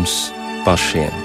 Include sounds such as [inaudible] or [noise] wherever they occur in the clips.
mums.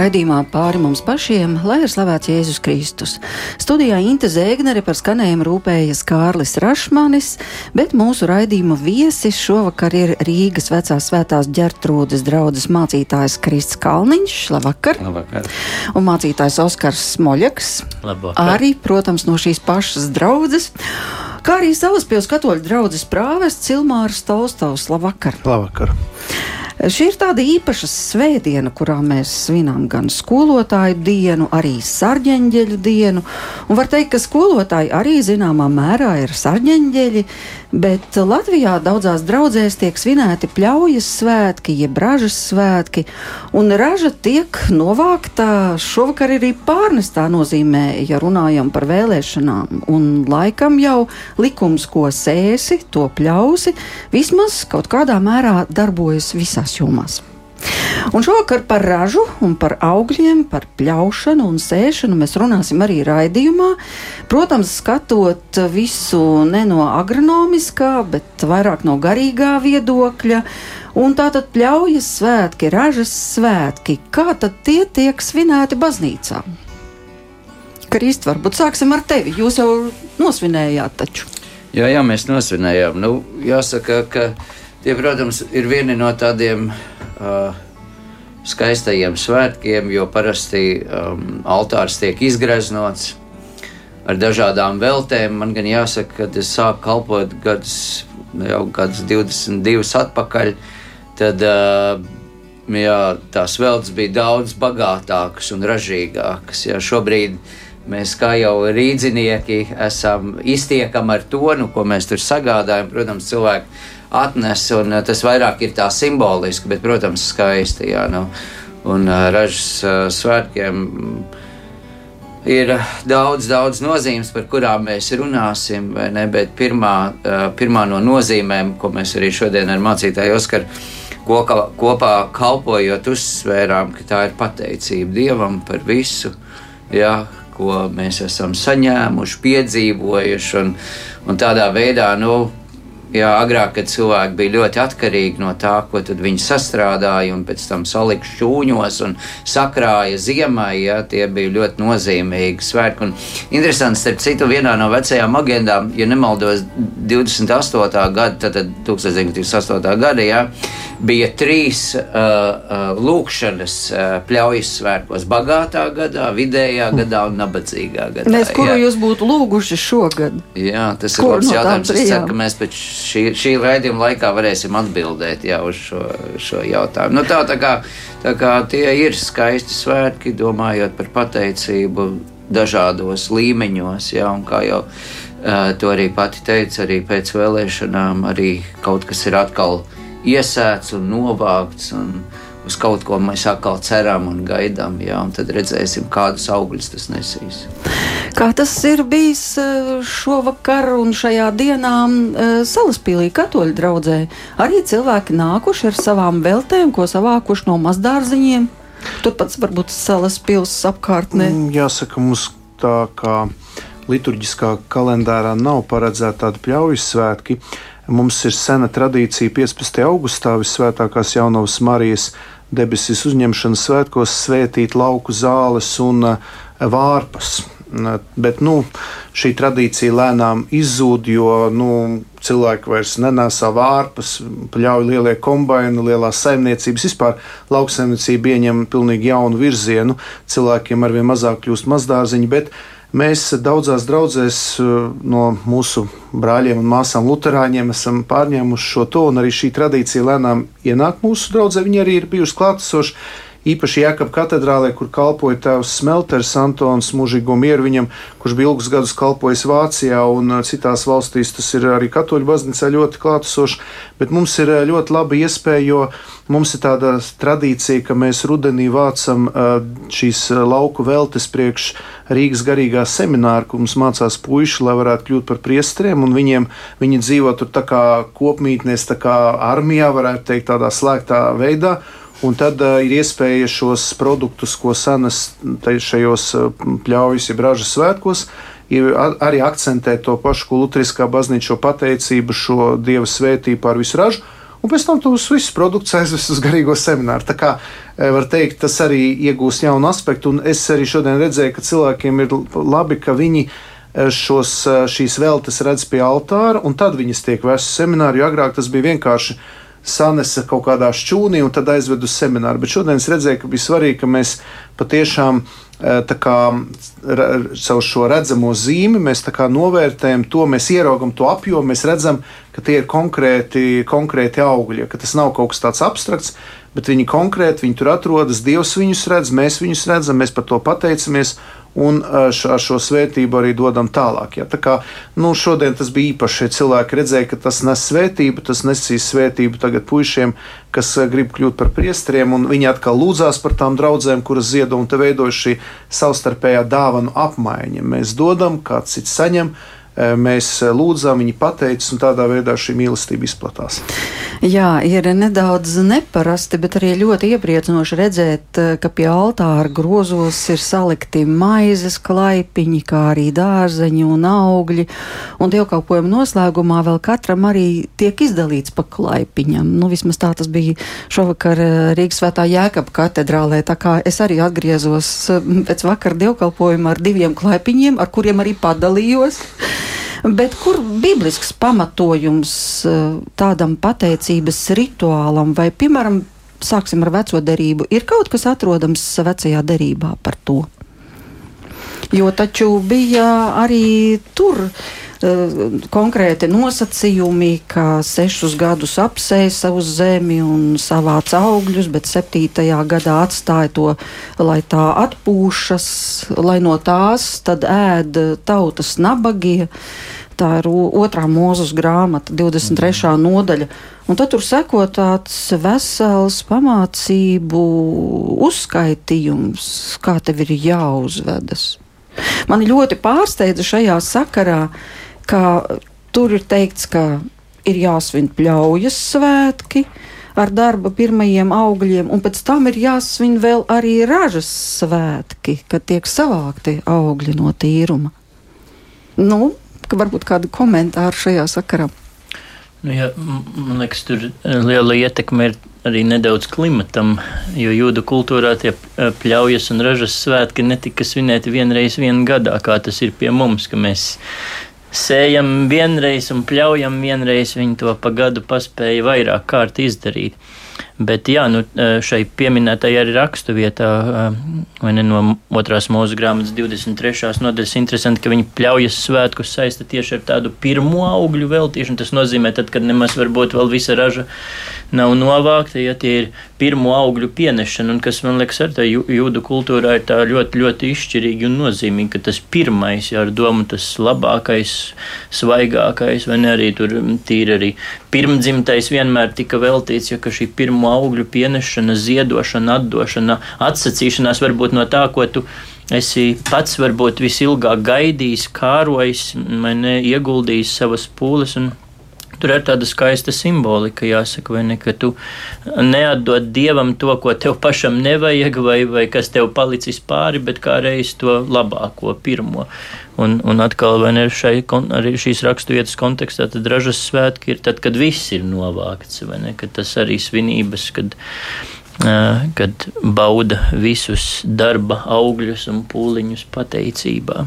Raidījumā pāri mums pašiem, lai ir slavēts Jēzus Kristus. Studijā Inte Zēgnere par skanējumu rūpējas Kārlis Rašmanis, bet mūsu raidījuma viesis šovakar ir Rīgas vecās svētās ģertrūdes draudzes mācītājs Krists Kalniņš. Labvakar! Labvakar. Un mācītājs Oskars Smoļaks. Labvakar. Arī, protams, no šīs pašas draudzes. Kā arī Salaspils katoļu draudzes prāvests Cilmārs Tolstovs. Labvakar! Labvakar! Šī ir tāda īpaša svētdiena, kurā mēs svinām gan skolotāju dienu, arī sarģeņģeļu dienu. Un var teikt, ka skolotāji arī zināmā mērā ir sarģeņģeļi, bet Latvijā daudzās draudzēs tiek svinēti pļaujas svētki, jeb ražas svētki, un raža tiek novākta šovakar arī pārnestā nozīmē, ja runājam par vēlēšanām. Un laikam jau likums, ko sēsi, to pļausi, vismaz kaut kādā mērā darbojas visās visās jomās. Un šovakar par ražu par augļiem, par pļaušanu un sēšanu mēs runāsim arī raidījumā. Protams, skatot visu ne no agronomiskā, bet vairāk no garīgā viedokļa. Un tātad pļaujas svētki, ražas svētki, kā tad tie tiek svinēti baznīcā? Krist, varbūt sāksim ar tevi. Jūs jau nosvinējāt taču. Jā, jā, mēs nosvinējām. Nu, jāsaka, ka Tie, protams, ir vieni no tādiem uh, skaistajiem svētkiem, jo parasti um, altārs tiek izgreznots ar dažādām veltēm. Man gan jāsaka, kad es sāku kalpot gadus, jau gadus 22 atpakaļ, tad uh, jā, tās veltes bija daudz bagātākas un ražīgākas. Jā, šobrīd mēs kā jau rīdzinieki esam iztiekami ar to, nu, ko mēs tur sagādājam. Protams, cilvēki atnes, un eh, tas vairāk ir tā simboliski, bet, protams, skaisti. Jā, nu, un eh, ražas eh, svētkiem ir daudz, daudz nozīmes, par kurām mēs runāsim, ne, bet pirmā, pirmā no nozīmēm, ko mēs arī šodien ar mācītāju Oskaru kopā, kopā kalpojot, uzsvērām, ka tā ir pateicība Dievam par visu. Jā, ko mēs esam saņēmuši, piedzīvojuši, un, un tādā veidā nu, Jā, agrāk, kad cilvēki bija ļoti atkarīgi no tā, ko viņi sastrādāja, un pēc tam salika šūņos un sakrāja ziemai, jā, tie bija ļoti nozīmīgi svētki. Un interesanti, starp citu, vienā no vecajām agendām, ja nemaldos, 28. gada, tad 1928. gada, jā, bija trīs uh, uh, lūkšanas uh, pļaujas svētkos - bagātā gadā, vidējā gadā un nabadzīgā gadā. Mēs, kuru jā. jūs būtu lūguši šogad? Jā, tas ir labs no jautājums. Es ceru, ka mēs pēc šī, šī raidījuma laikā varēsim atbildēt jā, uz šo, šo jautājumu. Nu, tā, tā, kā, tā kā tie ir skaisti svētki, domājot par pateicību dažādos līmeņos, jā, un kā jau uh, to arī pati teica, arī pēc vēlēšanām arī kaut kas ir atkal iesēts un novākts. Un, uz kaut ko mēs atkal ceram un gaidām, jā, un tad redzēsim, kādus augļus tas nesīs. Kā tas ir bijis eh, šovakar un šajā dienā eh, Salaspīlī katoļu draugzē? Arī cilvēki nākuši ar savām veltēm, ko savākuši no mazdārziņiem. Turpat varbūt Salaspils apkārtnē. Mm, jāsaka, mums tā kā liturģiskā kalendārā nav paredzēta tāda pļaujas svētki. Mums ir sena tradīcija 15. augustā visvētākās jaunavas Marijas debesis uzņemšanas svētkos svētīt lauku zāles un eh, vārpas. Bet nu, šī tradīcija lēnām izzūd, jo nu, cilvēki vairs nenēsā vārpas, pļauj lielie kombaini, lielās saimniecības. Vispār lauksaimniecība ieņem pilnīgi jaunu virzienu. Cilvēkiem arvien mazāk kļūst mazdārziņi, bet Mēs daudzās draudzēs eh, no mūsu brāļiem un māsām Lutāņiem esam pārņēmuši šo to, un arī šī tradīcija lēnām ienāk mūsu draudzē. Viņi arī ir bijuši klātesoši. Īpaši Jēkab katedrālē, kur kalpoja tēvs Smelters Antons mūžīgo mieru viņam, kurš bija ilgus gadus kalpojis Vācijā un citās valstīs. Tas ir arī katoļu baznīcā ļoti klātesoši, bet mums ir ļoti laba iespēja, jo mums ir tāda tradīcija, ka mēs rudenī vācam šīs lauku veltes priekš Rīgas garīgā semināra, kur mums mācās puiši, lai varētu kļūt par priesteriem, un viņiem viņi dzīvo tur tā kā kopmītnēs, tā kā armijā, varētu teikt, tādā slēgtā veidā. Un tad uh, ir iespēja šos produktus, ko sanes šajos pļaujas, jeb ražas svētkos, ir arī akcentēt to pašu, Lutriskā baznīca šo pateicību, šo dieva svētību pār visu ražu. Un pēc tam tos visus produktus aizvest uz garīgo semināru. Tā kā var teikt, tas arī iegūs jaunu aspektu. Un es arī šodien redzēju, ka cilvēkiem ir labi, ka viņi šos, šīs veltes redz pie altāra, un tad viņas tiek vestas seminārā. Jo agrāk tas bija vienkārši sanesa kaut kādā šķūnī un tad aizved uz semināru. Bet šodien es redzēju, ka bija svarīgi, ka mēs patiešām eh, kā, savu šo redzamo zīmi mēs novērtējam to, mēs ieraugam to apjomu, mēs redzam, ka tie ir konkrēti, konkrēti augļi, ka tas nav kaut kas tāds abstrakts, bet viņi konkrēti, viņi tur atrodas, Dievs viņus redz, mēs viņus redzam, mēs par to pateicamies un ar šo svētību arī dodam tālāk. Ja. Tā kā nu, šodien tas bija īpaši, cilvēki redzēja, ka tas nes svētību, tas nesīs svētību tagad puišiem, kas grib kļūt par priesteriem, un viņi atkal lūdzās par tām draudzēm, kuras ziedo, un te veidojas šī savstarpējā dāvanu apmaiņa. Mēs dodam, kāds cits saņem mēs lūdzām, viņi pateica, un tādā veidā šī mīlestība izplatās. Jā, ir nedaudz neparasti, bet arī ļoti iepriecinoši redzēt, ka pie altāra grozos ir salikti maizes klaipiņi, kā arī dārzeņi un augļi, un dievkalpojuma noslēgumā vēl katram arī tiek izdalīts pa klaipiņam. Nu, vismaz tā tas bija šovakar Rīgas svētā Jēkaba katedrālē, tā kā es arī atgriezos pēc vakar dievkalpojuma ar diviem klaipiņiem, ar kuriem arī padalījos. Bet kur biblisks pamatojums eh, tādam pateicības rituālam, vai, piemēram, sāksim ar veco derību, ir kaut kas atrodams vecajā derībā par to? Jo taču bija arī tur uh, konkrēti nosacījumi, ka sešus gadus apsēja savu zemi un savāca augļus, bet septītajā gadā atstāja to, lai tā atpūšas, lai no tās tad ēd tautas nabagie. Tā ir otrā mūzes grāmata, 23. Mm. nodaļa. Un tad tur seko tāds vesels pamācību uzskaitījums, kā tev ir jāuzvedas. Man ļoti pārsteidza šajā sakarā, ka tur ir teikts, ka ir jāsvin pļaujas svētki ar darba pirmajiem augļiem, un pēc tam ir jāsvin vēl arī ražas svētki, kad tiek savākti augļi no tīruma. Nu, varbūt kādu komentāru šajā sakarā. Nu, jā, man liekas, tur eh, liela ietekme ir arī nedaudz klimatam, jo jūdu kultūrā tie eh, pļaujas un ražas svētki netika svinēti vienreiz vienā gadā, kā tas ir pie mums, ka mēs sējam vienreiz un pļaujam vienreiz, viņi to pa gadu paspēja vairāk kārt izdarīt. Bet jā, nu, šai pieminētajai arī rakstu vietā, vai ne no otrās mūža grāmatas 23. nodaļas, interesanti, ka viņi pļaujas svētkus saista tieši ar tādu pirmo augļu veltīšanu. Tas nozīmē, tad, kad nemaz varbūt vēl visa raža nav novākta, ja tie ir pirmo augļu pienešana, un kas man liekas ar tā jūdu kultūrā ir tā ļoti, ļoti izšķirīgi un nozīmīgi, ka tas pirmais, jā, ar domu tas labākais, svaigākais, vai ne arī tur tīri arī pirmdzimtais vienmēr tika veltīts, ja ka šī pirmo augļu pienešana, ziedošana, atdošana, atsacīšanās varbūt no tā, ko tu esi pats varbūt visilgāk gaidījis, kārojis, ne, ieguldījis savas pūles. Tur ir tāda skaista simbolika, jāsaka, vai ne, ka tu neatdod dievam to, ko tev pašam nevajag, vai, vai kas tev palicis pāri, bet kā reiz to labāko, pirmo. Un, un atkal, vai ne, šai, arī šīs raksturvietas kontekstā, tad ražas svētki ir tad, kad viss ir novākts, vai ne, kad tas arī svinības, kad, kad bauda visus darba augļus un pūliņus pateicībā.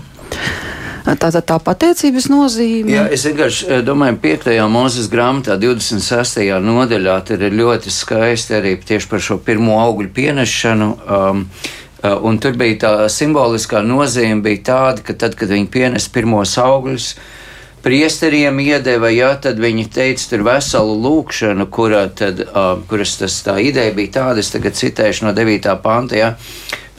Tātad tā pateicības nozīme. Jā, es vienkārši domāju, 5. mūzes grāmatā, 26. nodaļā, tur ir ļoti skaisti arī tieši par šo pirmo augļu pienešanu. Um, uh, Un tur bija tā simboliskā nozīme, bija tāda, ka tad, kad viņi pienes pirmos augļus, priesteriem iedeva, ja, tad viņi teica, tur veselu lūkšanu, kurā tad, uh, kuras tas tā ideja bija tāda, es tagad citēšu no 9. panta, ja,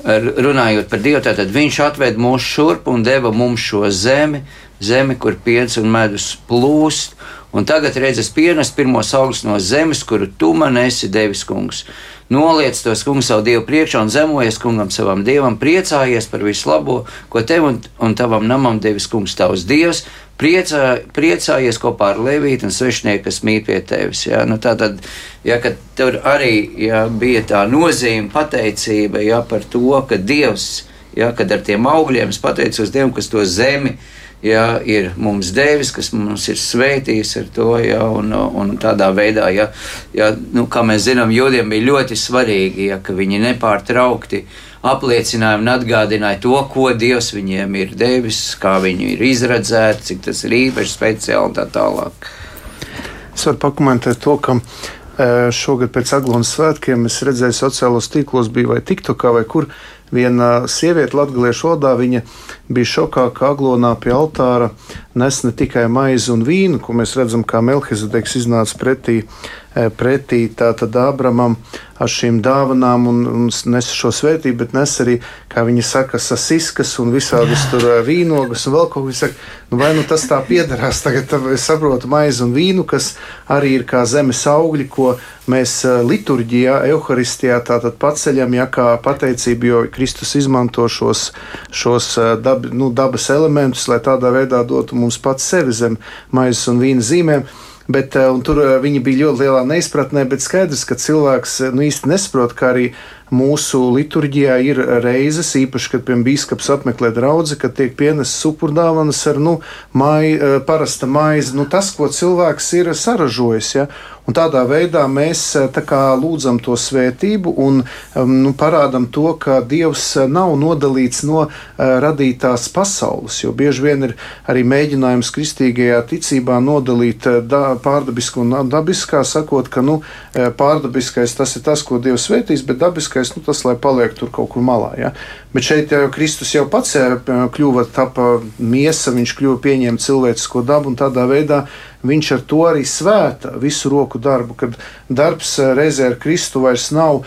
runājot par Dievu, tad viņš atved mūs šurp un deva mums šo zemi, zemi, kur piens un medus plūst, un tagad redzes pienes pirmos augļus no zemes, kuru tu man esi devis, kungs. Noliec tos kungs savu dievu priekšā un zemojies kungam savam dievam, priecājies par visu labo, ko tev un, un tavam namam devis kungs tavs dievs, priecā, priecājies kopā ar Levītu un svešnieku, kas mīt pie tevis. Ja? Nu, tā tad, ja, tur arī ja, bija tā nozīme, pateicība ja, par to, ka Dievs, ja, kad ar tiem augļiem es pateicos Dievam, kas to zemi ja, ir mums devis, kas mums ir svētījis ar to, ja, un, un tādā veidā, ja, ja, nu, kā mēs zinām, jūdiem bija ļoti svarīgi, ja, ka viņi nepārtraukti apliecināja un atgādināja to, ko Dievs viņiem ir devis, kā viņi ir izredzēti, cik tas ir īpaši speciāli un tā tālāk. Es varu pakomentēt to, ka e, šogad pēc Aglonas svētkiem es redzēju sociālos tīklos, bija vai TikTokā vai kur viena sieviete latviešu valodā. Viņa bija šokā, ka Aglonā pie altāra nes ne tikai maizi un vīnu, ko mēs redzam, kā Melkizedeks iznāca pretī, e, pretī tātad Ābramam ar šīm dāvanām un, un nes šo svētību, bet nes arī, kā viņi saka, sasiskas un visādas [laughs] tur vīnogas un vēl kaut ko. Saka, nu vai nu tas tā piedarās tagad, es saprotu, maizi un vīnu, kas arī ir kā zemes augļi, ko mēs liturģijā, evaharistijā tātad paceļam, ja kā pateicību, jo Kristus izmanto šos, šos dab, nu, dabas elementus, lai tādā veidā dotu mums pats sevi zem maizes un vīna zīmēm. Bet, tur viņi bija ļoti lielā neizpratnē, bet skaidrs, ka cilvēks nu, īsti nesaprot, ka arī mūsu liturģijā ir reizes, īpaši, kad piemēram biskups apmeklē draugu, kad tiek pienests supurdāvanas ar nu, mai, parasta maizi, nu, tas, ko cilvēks ir saražojis. Ja? Un tādā veidā mēs eh, kā, lūdzam to svētību un nu, parādām to, ka Dievs eh, nav nodalīts no uh, radītās pasaules. Jo bieži vien ir arī mēģinājums kristīgajā ticībā nodalīt da, pārdabisku un dabiskā, sakot, ka nu, pārdabiskais tas ir tas, ko Dievs svētīs, bet dabiskais nu, tas, lai paliek tur kaut kur malā. Ja? Bet šeit jau Kristus jau pats kļuva tapa miesa, viņš kļuva pieņēma cilvēcisko dabu un tādā veidā viņš ar to arī svēta visu roku darbu, kad darbs eh, reizē ar Kristu vairs nav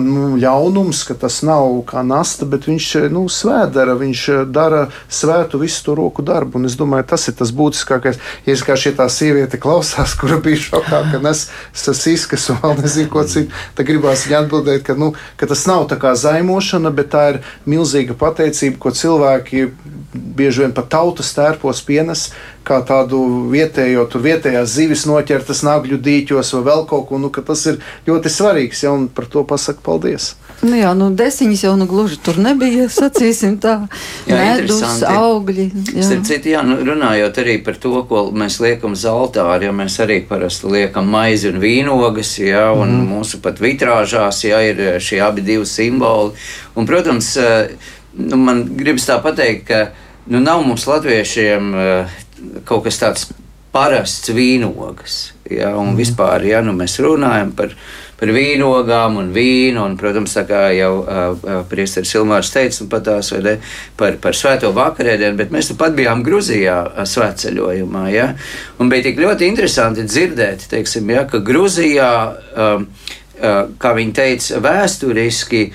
nu, ļaunums, ka tas nav kā nasta, bet viņš nu, svētdara, viņš dara svētu visu to roku darbu. Un es domāju, tas ir tas būtiskākais. Ja es kā šī tā sieviete klausās, kura bija šokā, ka nes sasiskas un vēl nezinu ko citu, tad gribās viņai atbildēt, ka, nu, ka tas nav tā kā zaimošana, bet tā ir milzīga pateicība, ko cilvēki bieži vien pat tautas tērpos pienes, kā tādu vietējo, tur vietējās zivis noķertas nagļu dīķos vai vēl kaut ko, nu, ka tas ir ļoti svarīgs, ja, un par to pasaka paldies. Nu jā, nu desiņas jau nu gluži tur nebija, [laughs] sacīsim tā, jā, medus, augļi. Jā. Starp citu, jā, nu, runājot arī par to, ko mēs liekam uz altāra, ja mēs arī parasti liekam maizi un vīnogas, jā, un mm. mūsu pat vitrāžās, jā, ir šie abi divi simboli. Un, protams, nu, man gribas tā pateikt, ka nu, nav mums latviešiem kaut kas tāds parasts vīnogas. Ja, un mm. vispār, ja nu mēs runājam par, par vīnogām un vīnu, un, protams, tā kā jau uh, Priesteris Ilmārs teica, nu, patās, ne, par, par svēto vakarēdienu, bet mēs nu pat bijām Gruzijā svētceļojumā, ja, un bija tik ļoti interesanti dzirdēt, teiksim, ja, ka Gruzijā, uh, uh, kā viņi teica, vēsturiski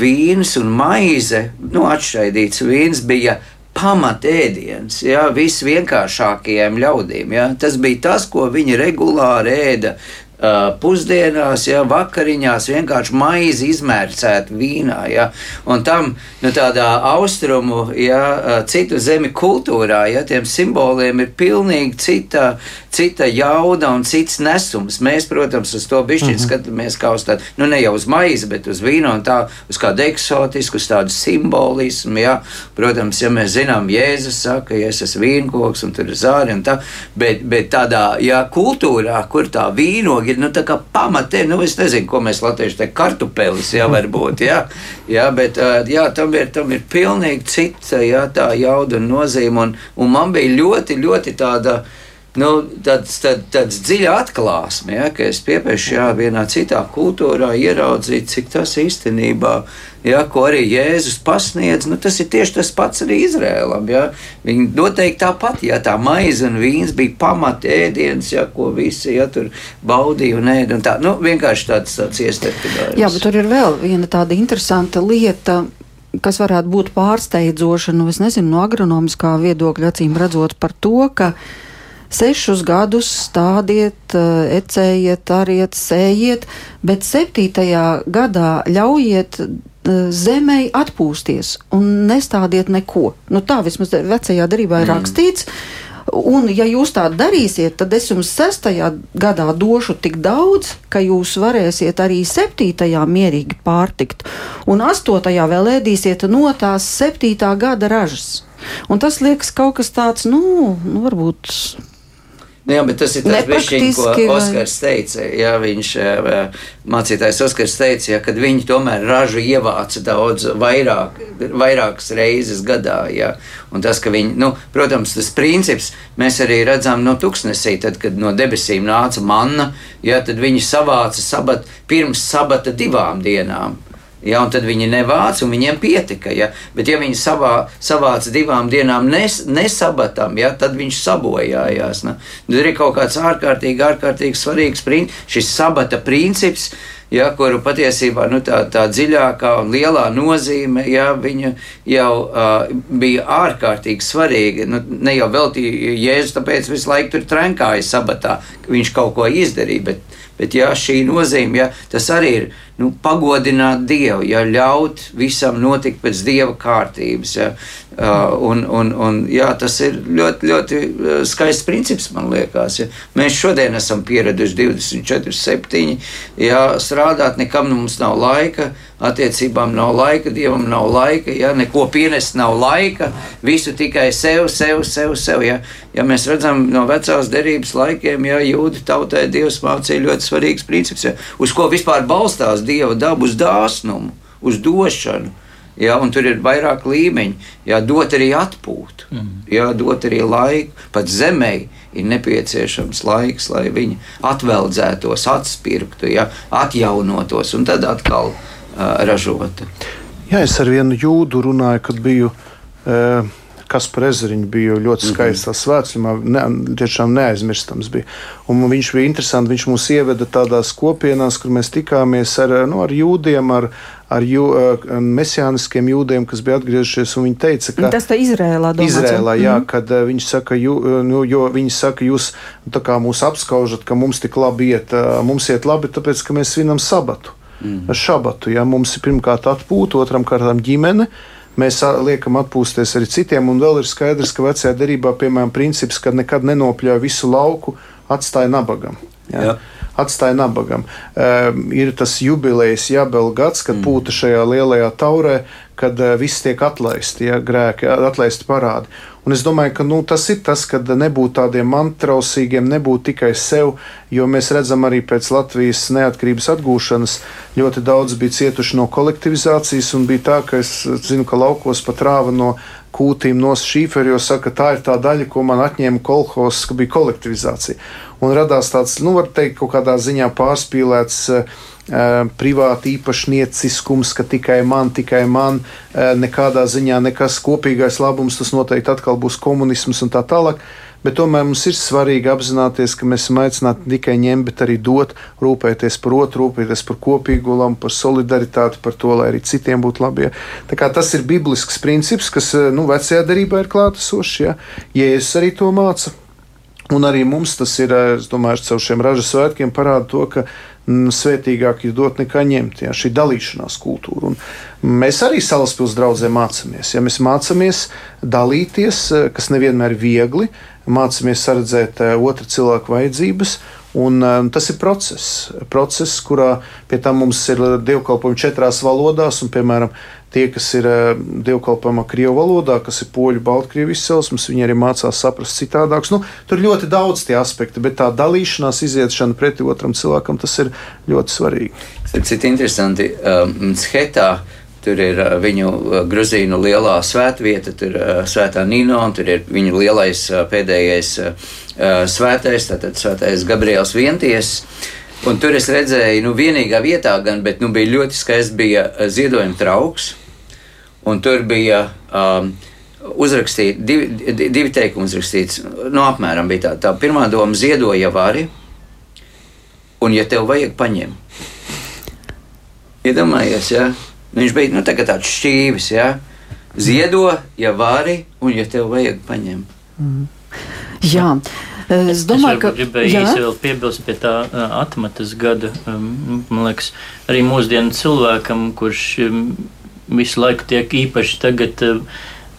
vīns un maize, nu, atšķaidīts vīns bija pamatēdiens, ja, visvienkāršākajiem ļaudīm. Ja. Tas bija tas, ko viņi regulāri ēda Uh, pusdienās, ja, vakariņās vienkārši maizi izmērcēt vīnā. Ja, un tam nu, tādā austrumu, ja, uh, citu zemi kultūrā, ja tiem simboliem ir pilnīgi cita, cita jauda un cits nesums. Mēs, protams, uz to bišķiņu mm -hmm. skatāmies kā uz tādu, nu ne jau uz maizi, bet uz vīnu un tā, uz kādu eksotisku, uz tādu simbolismu. Ja. Protams, ja mēs zinām, Jēzus saka, ja es esmu vīnkoks un tur ir zāri un tā, bet, bet tādā ja, kultūrā, kur tā vīnoga ir nu, pamatē, nu, es nezinu, ko mēs latvieši te kartupelis, jā, varbūt, jā, jā bet jā, tam, ir, tam ir pilnīgi cita, jā, tā jauda un nozīme, un, un man bija ļoti, ļoti tāda, nu, tāds, tād, tāds dziļa atklāsme, ja, ka es piepiešu jā, vienā citā kultūrā ieraudzīt, cik tas īstenībā, ja, ko arī Jēzus pasniedz, nu, tas ir tieši tas pats arī Izrēlam. Ja. Viņi noteikti tāpat, ja tā maize un vīns bija pamat ēdiens, ja, ko visi ja, tur baudīja un ēda. Un tā, nu, vienkārši tāds, tāds iestarpinājums. Jā, bet tur ir vēl viena tāda interesanta lieta kas varētu būt pārsteidzoša, nu, nezinu, no agronomiskā viedokļa acīm redzot par to, ka sešus gadus stādiet, eh, ecējiet, ariet, sējiet, bet septītajā gadā ļaujiet eh, zemei atpūsties un nestādiet neko. Nu, tā vismaz vecajā darbā ir mm. rakstīts. Un, ja jūs tā darīsiet, tad es jums sestajā gadā došu tik daudz, ka jūs varēsiet arī septītajā mierīgi pārtikt, un astotajā vēl ēdīsiet no tās septītā gada ražas. Un tas liekas kaut kas tāds, nu, nu varbūt Nu, jā, bet tas ir tas bišķiņ, ko Oskars teica. Jā, viņš, mācītājs Oskars teica, ja, kad viņi tomēr ražu ievāca daudz vairāk, vairākas reizes gadā. Jā. Un tas, ka viņi, nu, protams, tas princips mēs arī redzam no tuksnesī, tad, kad no debesīm nāca manna, jā, tad viņi savāca sabat, pirms sabata divām dienām. Ja, un tad viņi nevāca, un viņiem pietika. Ja. Bet, ja viņi savā, savāca divām dienām nes, nesabatam, ja, tad viņš sabojājās. Ne. Tad ir kaut kāds ārkārtīgi, ārkārtīgi svarīgs princips, šis sabata princips. Ja, kuru patiesībā nu, tā, tā dziļākā un lielā nozīme ja, jau uh, bija ārkārtīgi svarīga. Nu, ne jau veltīja Jēzus, tāpēc visu laiku tur trenkāja sabatā, viņš kaut ko izdarīja. Bet, bet ja, šī nozīme, ja, tas arī ir nu, pagodināt Dievu, ja ļaut visam notikt pēc Dieva kārtības. Ja. Uh, un, un, un, jā, tas ir ļoti, ļoti uh, skaists princips, man liekas. Ja. Mēs šodien esam pieraduši 24, 7. Jā, strādāt, nekam mums nav laika, attiecībām nav laika, dievam nav laika, ja, neko pienest nav laika, visu tikai sev, sev, sev. sev ja. ja mēs redzam no vecās derības laikiem, ja jūda tautai dievs mācīja ļoti svarīgs princips, ja, uz ko vispār balstās dieva dabu, uz dāsnumu, uz došanu. Ja, tur ir vairāk līmeņi, ja, dot arī atpūtu, mm. ja, dot arī laiku. Pat zemē ir nepieciešams laiks, lai viņi atveldzētos, atspirktu, ja, atjaunotos un tad atkal ražotu. Jā, es ar vienu jūdu runāju, kad biju. Uh, kas par ezeriņu bija ļoti mhm. skaists. Tas svētceļā ne, tiešām neaizmirstams bija. Un viņš bija interesants. Viņš mūs ieveda tādās kopienās, kur mēs tikāmies ar, nu, ar jūdiem, ar, ar jū, mesijāniskiem jūdiem, kas bija atgriezušies. Viņi teica, ka tas ir Izrēlā. Domāts, Izrēlā jā, mm. kad viņi saka, jū, nu, jo viņi saka, jūs mūs apskaužat, ka mums tik labi iet, mums iet labi, tāpēc, ka mēs svinam sabatu. Mm. Šabatu, ja mums ir pirmkārt atpūta, otram kārtām ģimene, mēs liekam atpūsties arī citiem. Un vēl ir skaidrs, ka vecajā derībā, piemēram, princips, ka nekad nenopļauj visu lauku, atstāja nabagam. Jā. Jā. Atstāja nabagam. Um, ir tas jubilejas, jābel gads, kad mm. pūta šajā lielajā taurē, kad uh, viss tiek atlaisti, ja grēki, atlaisti parādi. Un es domāju, ka nu, tas ir tas, ka nebūt tādiem mantrausīgiem, nebūt tikai sev, jo mēs redzam arī pēc Latvijas neatkarības atgūšanas ļoti daudz bija cietuši no kolektivizācijas, un bija tā, ka es zinu, ka laukos pat rāva no kūtīm no šīferiem, jo saka, tā ir tā daļa, ko man atņēma kolhos, ka bija kolektivizācija. Un radās tāds, nu, var teikt, kaut kādā ziņā pārspīlēts uh, privāti īpašnieciskums, ka tikai man, tikai man, nekādā ziņā nekas kopīgais labums, tas noteikti atkal būs komunisms un tā tālāk. Bet tomēr mums ir svarīgi apzināties, ka mēs esam aicināti ne tikai ņemt, bet arī dot, rūpēties par otru, rūpēties par kopīgu labu, par solidaritāti, par to, lai arī citiem būtu labi. Ja. Tas ir biblisks princips, kas nu, vecajā darbā ir klātesošs. Ja. Jēzus arī to māca. Un arī mums tas ir, es domāju, caur šiem ražas svētkiem parāda to, ka svētīgāk ir dot nekā ņemt. Ja, šī dalīšanās kultūra. Un mēs arī salaspils draudzē mācāmies. Ja mēs mācāmies dalīties, kas nevienmēr ir viegli, mācāmies saredzēt eh, otra cilvēka vajadzības. Un, um, tas ir process, process, kurā pie tam mums ir dievkalpojumi četrās valodās, un, piemēram, tie, kas ir uh, dievkalpojumā Krievijas valodā, kas ir poļu, baltkrievu izcelsmes, viņi arī mācās saprast citādākus. Nu, tur ļoti daudz tie aspekti, bet tā dalīšanās, iziešana pretī otram cilvēkam, tas ir ļoti svarīgi. Tas ir interesanti. Um, Schetā Tur ir viņu gruzīnu lielā svētvieta, tur ir svētā Nino, un tur ir viņu lielais pēdējais svētais, tātad svētais Gabriels Vienties. Un tur es redzēju, nu, vienīgā vietā, gan, bet nu, bija ļoti skaists, bija ziedojuma trauks. Un tur bija um, uzrakstīti divi, divi teikumi, uzrakstīts. Nu, apmēram bija tā, tā pirmā doma - ziedoja vari, un, ja tev vajag, paņem. Iedomājies, ja? Viņš bija nu, tā tāds šķīvis, ja? Ziedo, ja vari, un, ja tev vajag, paņem. Mm. Jā. Es domāju, es ka gribēju īsi vēl piebilst pie tā atmatas gada. Man liekas, arī mūsdienu cilvēkam, kurš visu laiku tiek īpaši tagad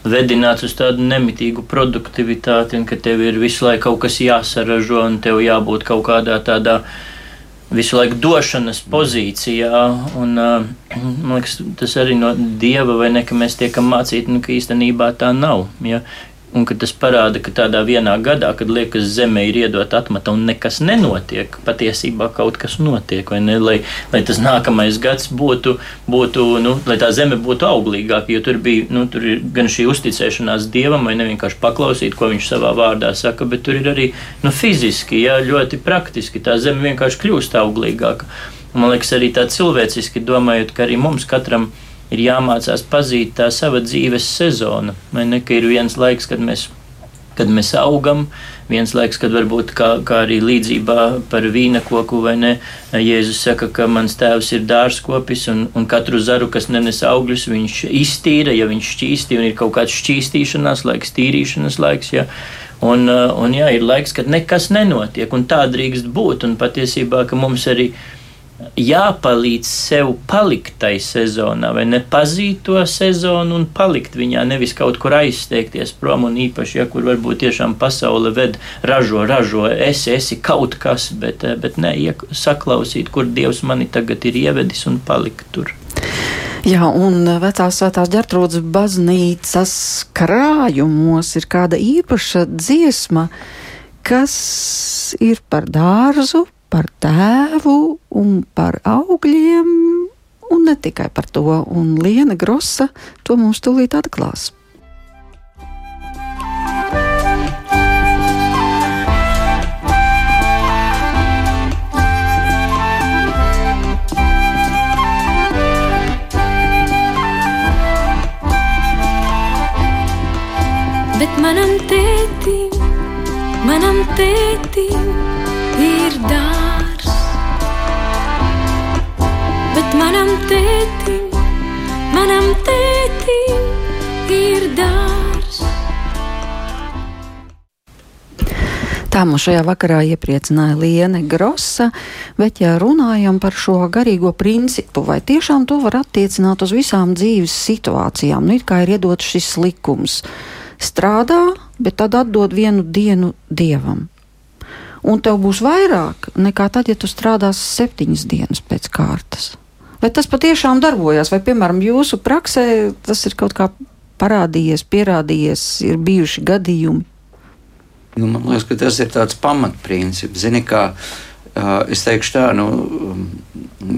vedināts uz tādu nemitīgu produktivitāti, un ka tev ir visu laiku kaut kas jāsaražo, un tev jābūt kaut kādā tādā visu laiku došanas pozīcijā. Un, man liekas, tas arī no dieva vai ne, ka mēs tiekam mācīti, nu, ka īstenībā tā nav. Ja? Un tas parāda, ka tādā vienā gadā, kad liekas, zemē ir iedot atmata un nekas nenotiek, patiesībā kaut kas notiek. Ne, lai, lai tas nākamais gads būtu, būtu nu, lai tā zeme būtu auglīgāka, jo tur bija nu, tur gan šī uzticēšanās dievam, vai ne vienkārši paklausīt, ko viņš savā vārdā saka, bet tur ir arī nu, fiziski, jā, ļoti praktiski. Tā zeme vienkārši kļūst auglīgāka. Man liekas, arī tā cilvēciski domājot, ka arī mums katram ir ir jāmācās pazīt tā sava dzīves sezona. Vai ne, ka ir viens laiks, kad mēs, kad mēs augam, viens laiks, kad varbūt kā, kā arī līdzībā par vīna koku, vai ne, Jēzus saka, ka mans tēvs ir dārzkopis un, un katru zaru, kas nenes augļus, viņš iztīra, ja viņš šķīsti un ir kaut kāds šķīstīšanās laiks, tīrīšanas laiks. Ja. Un, un jā, ir laiks, kad nekas nenotiek, un tā drīkst būt. Un patiesībā, ka mums arī ir jāpalīdz sev palikt tai sezonā, vai nepazīt to sezonu un palikt viņā, nevis kaut kur aizsteigties prom, un īpaši, ja kur varbūt tiešām pasaule ved, ražo, ražo, esi, esi kaut kas, bet, eh, bet ne, saklausīt, kur Dievs mani tagad ir ievedis un palikt tur. Jā, un vecās svētās ģertrūdas baznīcas krājumos ir kāda īpaša dziesma, kas ir par dārzu, par tēvu un par augļiem, un ne tikai par to. Un Liena Grosa to mums tūlīt atklās. Bet manam tētim, manam tētim ir dārs, manam tētim, manam tētim ir dārs. Tā mums šajā vakarā iepriecināja Liene Grosa, bet, ja runājam par šo garīgo principu, vai tiešām to var attiecināt uz visām dzīves situācijām, nu it kā ir iedots šis likums - strādā, bet tad atdod vienu dienu dievam un tev būs vairāk nekā tad, ja tu strādāsi septiņas dienas pēc kārtas. Vai tas patiešām darbojas, vai, piemēram, jūsu praksē tas ir kaut kā parādījies, pierādījies, ir bijuši gadījumi? Nu, man liekas, ka tas ir tāds pamatprincips. Zini, kā uh, es teikšu tā, nu,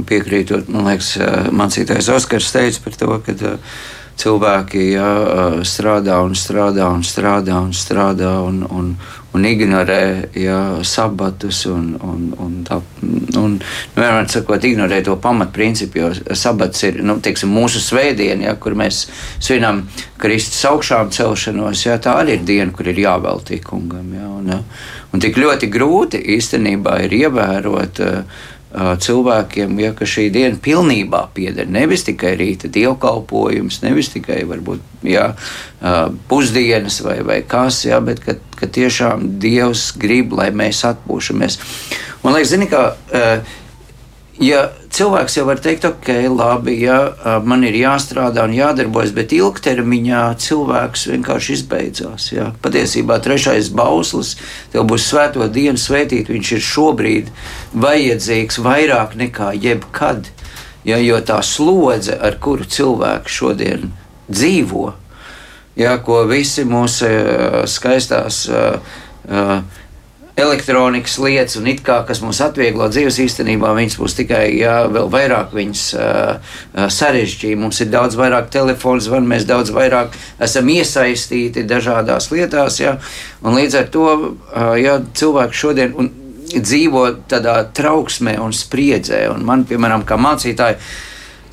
piekrītot, man liekas, uh, mācītājs Oskars teica par to, ka uh, cilvēki ja, strādā un strādā un strādā un strādā un, un, un ignorē ja, sabatus. Un, un, un tā, un, nu, vienmēr sakot, ignorē to pamatprincipu, jo sabats ir nu, teiksim, mūsu svētdiena, ja, kur mēs svinam Kristus augšām celšanos. Ja, tā arī ir diena, kur ir jāveltī kungam. Ja, un, un tik ļoti grūti īstenībā ir ievērot. Uh, cilvēkiem, ja šī diena pilnībā pieder. Nevis tikai rīta dievkalpojums, nevis tikai varbūt, ja, pusdienas vai, vai kas, ja, bet ka, ka tiešām Dievs grib, lai mēs atpūšamies. Man liekas, zini, kā ja cilvēks jau var teikt, ok, labi, ja man ir jāstrādā un jādarbojas, bet ilgtermiņā cilvēks vienkārši izbeidzās. Ja. Patiesībā trešais bauslis, tev būs svēto dienu svētīt, viņš ir šobrīd vajadzīgs vairāk nekā jebkad. Ja, jo tā slodze, ar kuru cilvēks šodien dzīvo, ja, ko visi mūsu skaistās uh, uh, elektronikas lietas, un it kā kas mums atvieglo dzīves īstenībā, viņas būs tikai jā, vēl vairāk viņas uh, sarežģīja. Mums ir daudz vairāk telefonu zvanu, mēs daudz vairāk esam iesaistīti dažādās lietās, jā, un līdz ar to uh, jā, cilvēki šodien. Un, dzīvo tādā trauksmē un spriedzē, un man, piemēram, kā mācītāji,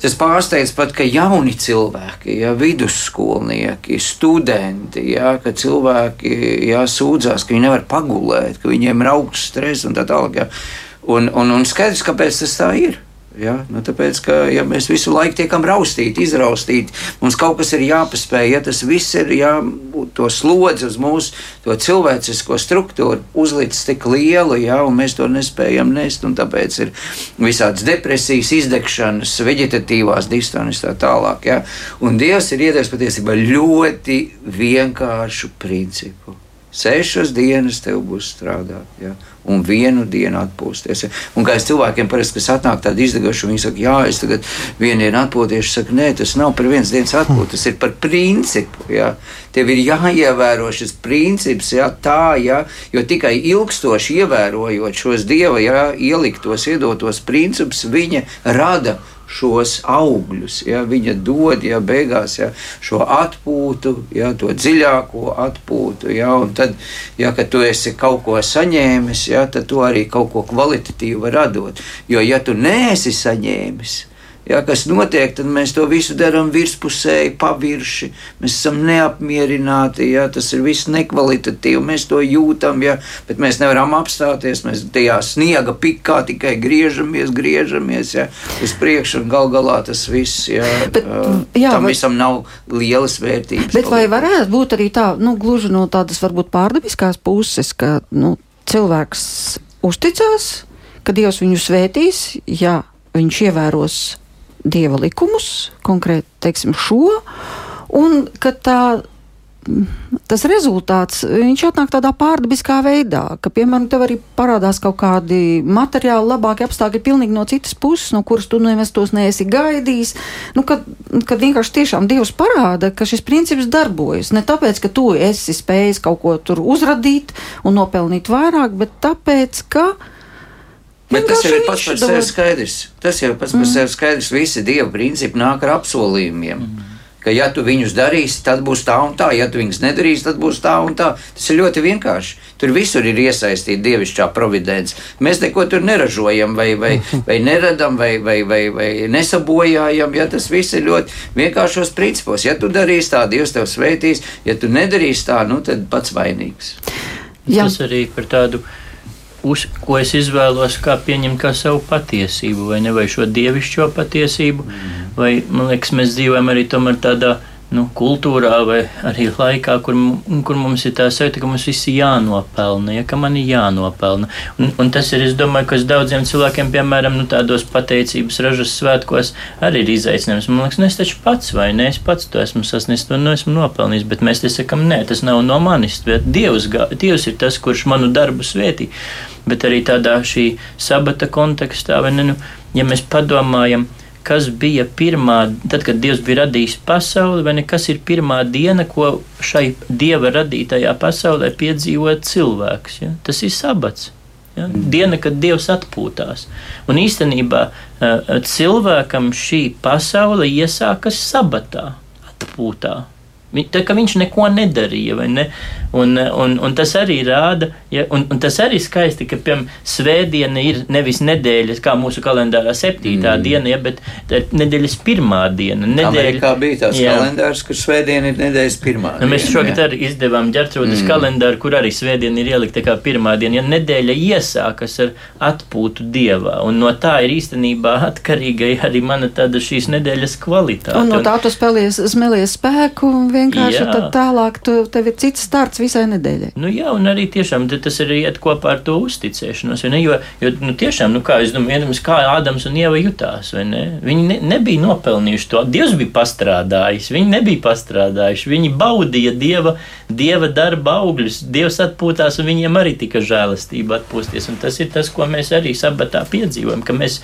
Tas pārsteidz pat, ka jauni cilvēki, ja, vidusskolnieki, studenti, ja, ka cilvēki ja, sūdzās, ka viņi nevar pagulēt, ka viņiem ir augsts stress un tā tālāk. Ja. Un, un, un skaidrs, kāpēc tas tā ir. Ja? Nu, tāpēc, ka ja mēs visu laiku tiekam raustīti, izraustīti, mums kaut kas ir jāpaspēj. Ja tas viss ir jā, to slodzi uz mūsu cilvēcisko struktūru uzlicis tik lielu, ja, un mēs to nespējam nest. Tāpēc ir visādas depresijas, izdegšanas, veģetatīvās distonis tā tālāk. Ja? Un Dievs ir iedevis patiesībā ļoti vienkāršu principu. Sešas dienas tev būs strādāt. Ja? un vienu dienu atpūsties. Un kā es cilvēkiem parasti, kas atnāk tādu izdegušu, viņi saka, jā, es tagad vienu dienu atpūties, saka, nē, tas nav par vienas dienas atpūtu, tas ir par principu. Jā. Tev ir jāievēro šis princips, jā, tā, jā, jo tikai ilgstoši ievērojot šos dieva jā, ieliktos, iedotos principus, viņa rada šos augļus. Ja, viņa dod ja, beigās ja, šo atpūtu, ja, to dziļāko atpūtu. Ja, tad, ja, kad tu esi kaut ko saņēmis, ja, tad tu arī kaut ko kvalitatīvu radot. Jo, ja tu neesi saņēmis, Ja, kas notiek, tad mēs to visu darām virspusēji, pavirši. Mēs esam neapmierināti, ja, tas ir viss nekvalitatīvi, mēs to jūtam, ja, bet mēs nevaram apstāties. Mēs tajā sniega pikā tikai griežamies, griežamies ja, uz priekšu, un gal galā tas viss ja, bet, jā, tam vai, visam nav lielas vērtības. Bet vai varētu būt arī tā, nu, gluži no tādas varbūt pārdabiskās puses, ka nu, cilvēks uzticās, ka Dievs viņu svētīs, ja viņš ievēros dieva likumus, konkrēti teiksim, šo, un ka tā tas rezultāts atnāk tādā pārdabiskā veidā, ka, piemēram, tev arī parādās kaut kādi materiāli, labāki apstākļi pilnīgi no citas puses, no kuras tu nemaz tos neesi gaidījis. Nu, kad, kad vienkārši tiešām Dievs parāda, ka šis princips darbojas. Ne tāpēc, ka tu esi spējis kaut ko tur uzradīt un nopelnīt vairāk, bet tāpēc, ka Bet tas jau ir pats par sevi skaidrs. Tas jau pats par mm. sevi skaidrs. Visi dieva principi nāk ar apsolījumiem. Mm. Ka, ja tu viņus darīsi, tad būs tā un tā. Ja tu viņus nedarīsi, tad būs tā un tā. Tas ir ļoti vienkārši. Tur visur ir iesaistīta dievišķā providence. Mēs neko tur neražojam, vai, vai, [laughs] vai neradam, vai, vai, vai, vai nesabojājam. Ja, tas viss ir ļoti vienkāršos principos. Ja tu darīsi tā, Dievs tev svētīs. Ja tu nedarīsi tā, nu, tad pats vainīgs. Jā. Tas arī par tādu uz, ko es izvēlos, kā pieņemt kā savu patiesību, vai ne vai šo dievišķo patiesību, mm. vai man liekas, mēs dzīvojam arī tādā nu, kultūrā vai arī laikā, kur, kur mums ir tā sajūta, ka mums viss ir jānopelna, ja, ka man ir jānopelna. Un, un tas ir, es domāju, kas daudziem cilvēkiem, piemēram, nu, tādos pateicības ražas svētkos, arī ir izaicinājums. Man liekas, nu, es taču pats vai ne, es pats to esmu sasniedzis, to nu, esmu nopelnījis, bet mēs te sakam, nē, tas nav no manis, bet Dievs, Dievs ir tas, kurš manu darbu svētī. Bet arī tādā šī sabata kontekstā, vai ne, nu, ja mēs padomājam, kas bija pirmā, tad, kad Dievs bija radījis pasauli, vai ne, kas ir pirmā diena, ko šai Dieva radītajā pasaulē piedzīvo cilvēks. Ja? Tas ir sabats. Ja? Diena, kad Dievs atpūtās. Un īstenībā cilvēkam šī pasaule iesākas sabatā, atpūtā. Tā kā viņš neko nedarīja, vai ne? Un, un, un tas arī rāda, ja, un, un tas arī skaisti, ka, piemēram, svētdiena ir nevis nedēļas, kā mūsu kalendārā septītā mm. diena, ja, bet nedēļas pirmā diena. Nedēļa, Amerikā bija tāds jā. kalendārs, kur svētdiena ir nedēļas pirmā nu, diena. Mēs šogad jā. arī izdevām ģertrūdas mm. kalendāru, kur arī svētdiena ir ielikta kā pirmā diena. Ja nedēļa iesākas ar atpūtu dievā, un no tā ir īstenībā atkarīga [laughs] arī mana tāda šīs nedēļas kvalitāte. Un no tā tu spēlies, smelies spēku un vienkārši jā. tad tālāk tu, tev ir cits starts visai nedēļai. Nu, jā, un arī tiešām tas arī iet kopā ar to uzticēšanos. Jo, jo nu, tiešām, nu, kā es domāju, kā Ādams un Ieva jutās, ne? viņi ne, nebija nopelnījuši to. Dievs bija pastrādājis, viņi nebija pastrādājuši. Viņi baudīja Dieva, dieva darba augļus. Dievs atpūtās, un viņiem arī tika žēlastība atpūsties. Un tas ir tas, ko mēs arī sabatā piedzīvojam, ka mēs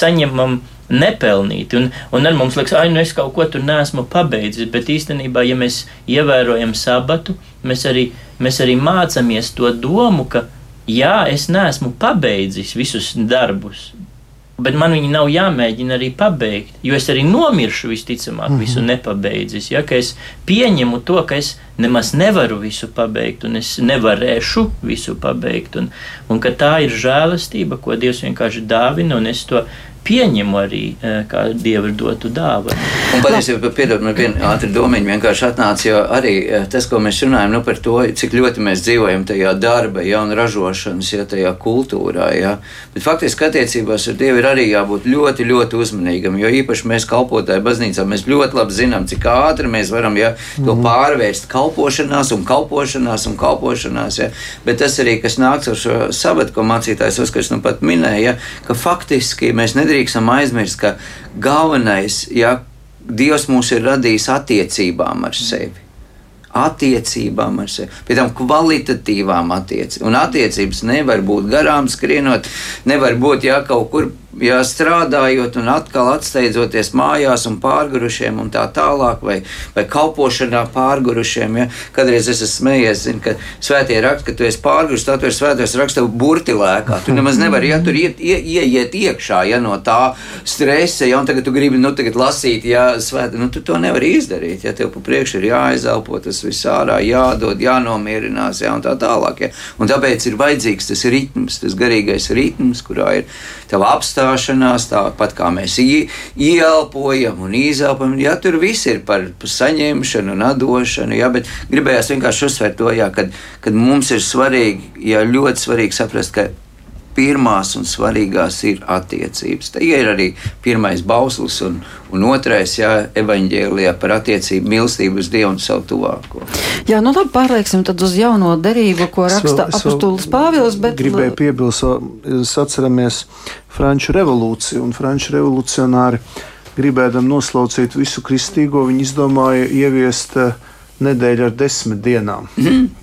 saņemam nepelnīti. Un, un ar mums liekas, ah, nu es kaut ko tur nesmu pabeidzis, bet īstenībā, ja mēs ievērojam sabatu, mēs arī, mēs arī mācāmies to domu, ka jā, es neesmu pabeidzis visus darbus, Bet man viņi nav jāmēģina arī pabeigt, jo es arī nomiršu visticamāk, mm -hmm. visu nepabeidzis. Ja, es pieņemu to, ka es nemaz nevaru visu pabeigt, un es nevarēšu visu pabeigt, un, un ka tā ir žēlastība, ko Dievs vienkārši dāvina, un es to pieņemu arī eh, kā dieva dotu dāvanu. Un patiesībā, piedod, man viena ātra domiņa vienkārši atnāca, jo arī eh, tas, ko mēs runājam nu, par to, cik ļoti mēs dzīvojam tajā darba, ja, un ražošanas, ja tajā kultūrā, ja. Bet faktiski attiecībās ar Dievu ir arī jābūt ļoti, ļoti uzmanīgam, jo īpaši mēs kalpotāji baznīcā, mēs ļoti labi zinām, cik ātri mēs varam, ja, to mm. pārvērst kalpošanās un kalpošanās un kalpošanās, ja. Bet tas arī, kas nāks ar šo sabatu, ko mācītājs Oskars nu pat minēja, ja, ka faktiski mēs nedrīkstam nedrīkstam aizmirst, ka galvenais, ja Dievs mūs ir radījis attiecībām ar sevi. Attiecībām ar sevi, pie tam kvalitatīvām attiecībām. Un attiecības nevar būt garām skrienot, nevar būt jā, kaut kur ja strādājot un atkal atsteidzoties mājās un pārgurušiem un tā tālāk, vai, vai kalpošanā pārgurušiem. Ja? Kadreiz es esmu smējies, zinu, ka svētie raksta, ka tu esi pārgurus, tad tu esi svētais raksta burti lēkā. Tu nemaz nevari, ja tur iet, ie, ieiet iekšā, ja no tā stresa, ja un tagad tu gribi, nu, tagad lasīt, ja svētā, nu, tu to nevari izdarīt, ja tev pa priekšu ir jāizelpo tas viss ārā, jādod, jānomierinās, ja un tā tālāk. Ja? Un tāpēc ir vajadzīgs tas ritms, tas garīgais ritms, kurā ir tava apstāšanās, tāpat kā mēs ieelpojam un izelpojam. Jā, tur viss ir par saņemšanu un atdošanu, jā, bet gribējās vienkārši uzsvērt to, jā, kad, kad mums ir svarīgi, jā, ļoti svarīgi saprast, ka pirmās un svarīgās ir attiecības. Tā ir arī pirmais bauslis un, un otrais, jā, evaņģēlijā par attiecību, mīlestību uz Dievu un savu tuvāko. Jā, nu labi, pārlieksim tad uz jauno derību, ko raksta apustulis Pāvils. Bet... Gribēju piebilst, atceramies Franču revolūciju un Franču revolucionāri gribēdam noslaucīt visu kristīgo, viņi izdomāja ieviest uh, nedēļa ar desmit dienām.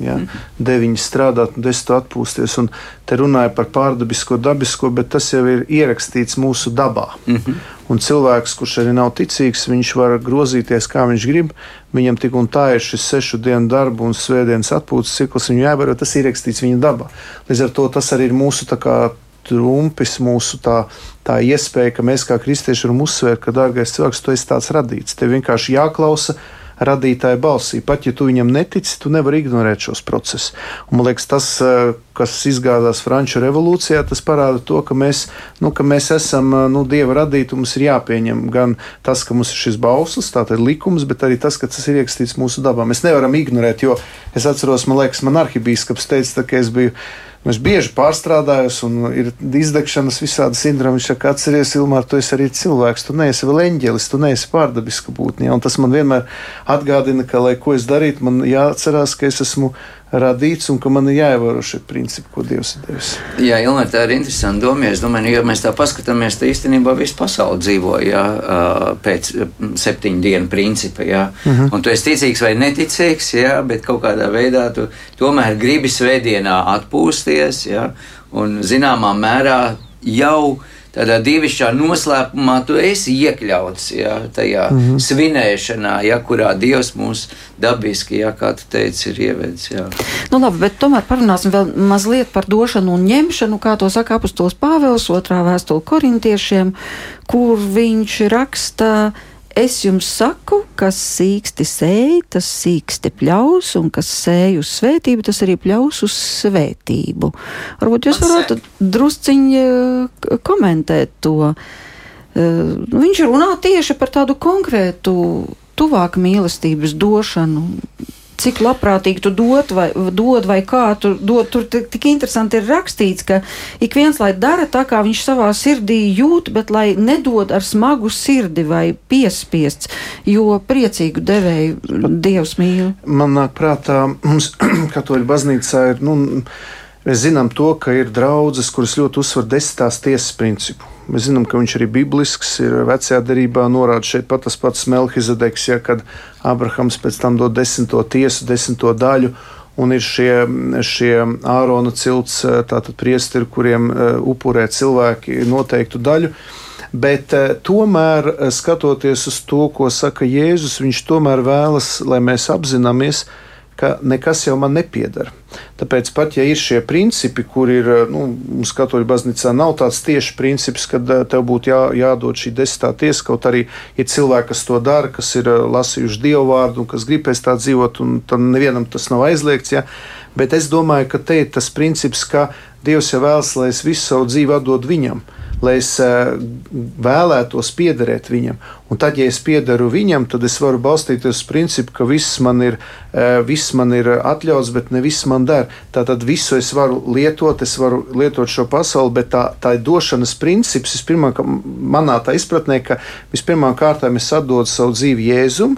Ja? Deviņas strādāt, desmit atpūsties. Un te runāja par pārdabisko, dabisko, bet tas jau ir ierakstīts mūsu dabā. Un cilvēks, kurš arī nav ticīgs, viņš var grozīties, kā viņš grib. Viņam tik un tā ir šis sešu dienu darbu un svētdienas atpūtas cikls, viņu jāievēro, tas ir ierakstīts viņa dabā. Līdz ar to tas arī ir mūsu trumpis, mūsu tā, tā iespēja, ka mēs kā kristieši varam uzsvērt, ka, dārgais cilvēks, tu esi tāds radīts. Tev vienkārši jāklausa radītāja balsī. Pat ja tu viņam netici, tu nevari ignorēt šos procesus. Un, man liekas, tas, eh, kas izgādās Franču revolūcijā, tas parāda to, ka mēs, nu, ka mēs esam nu, dieva radīti. Mums ir jāpieņem gan tas, ka mums ir šis bauslis, tātad likums, bet arī tas, ka tas ir ierakstīts mūsu dabā. Mēs nevaram ignorēt, jo es atceros, man liekas, man arhibīskaps teica, ka es biju Es bieži pārstrādājos, un ir izdegšanas visādi sindromi. Viņš saka, atceries, Ilmār, tu esi arī cilvēks, tu neesi vēl eņģelis, tu neesi pārdabiska būtne. Ja? Tas man vienmēr atgādina, ka, lai ko es darītu, man jāatcerās, ka es esmu radīts un ka man ir jāievēro šie principi, ko Dievs ir devis. Jā, Ilmēr, tā ir interesanta doma. Es domāju, ja mēs tā paskatāmies, tad īstenībā visa pasaule dzīvo jā, pēc septiņu dienu principa. Jā. Uh mhm. -huh. Un tu esi ticīgs vai neticīgs, jā, bet kaut kādā veidā tu tomēr gribi svētdienā atpūsties jā, un zināmā mērā jau tādā divišķā noslēpumā tu esi iekļauts ja, tajā mm -hmm. svinēšanā, ja, kurā Dievs mūs dabiski, ja, kā tu teici, ir ievedis. Ja. Nu, labi, bet tomēr parunāsim vēl mazliet par došanu un ņemšanu, kā to saka apustulis Pāvils otrā vēstule korintiešiem, kur viņš raksta Es jums saku, kas sīksti sēž, tas sīksti pļaus, un kas sēž uz svētību, tas arī pļaus uz svētību. Varbūt jūs varētu drusciņi eh, komentēt to. Eh, viņš runā tieši par tādu konkrētu, tuvāku mīlestības došanu cik labprātīgi tu dod vai, dod, vai kā tu dod. Tur tik interesanti ir rakstīts, ka ik viens lai dara tā, kā viņš savā sirdī jūt, bet lai nedod ar smagu sirdi vai piespiests, jo priecīgu devēju Dievs mīl. Man nāk prātā, mums [clears throat] katoļu baznīcā ir. Nu, Mēs zinām to, ka ir draudzes, kuras ļoti uzsver desmitās tiesas principu. Mēs zinām, ka viņš arī biblisks ir vecajā derībā norāda šeit pat tas pats Melkizedeks, ja, kad Abrahams pēc tam dod desmito tiesu, desmito daļu. Un ir šie, šie ārona cilts, tātad priesteri, kuriem upurē cilvēki noteiktu daļu. Bet tomēr, skatoties uz to, ko saka Jēzus, viņš tomēr vēlas, lai mēs apzināmies, ka nekas jau man nepiedara. Tāpēc pat ja ir šie principi, kur ir, nu, mums katoļu baznīcā nav tāds tieši princips, ka tev būtu jā, jādod šī desmitā tiesa, kaut arī ir cilvēki, kas to dara, kas ir lasījuši dievu vārdu un kas grib pēc tā dzīvot, un tam nevienam tas nav aizliegts. Ja? Bet es domāju, ka te ir tas princips, ka Dievs jau vēlas, lai es visu savu dzīvi atdodu viņam lai es eh, vēlētos piederēt viņam. Un tad, ja es piedaru viņam, tad es varu balstīties uz principu, ka viss man ir, eh, viss man ir atļauts, bet ne viss man der. Tātad visu es varu lietot, es varu lietot šo pasauli, bet tā, tā ir došanas princips. Pirmā, manā tā izpratnē, ka vispirmām kārtām es atdodu savu dzīvi Jēzum,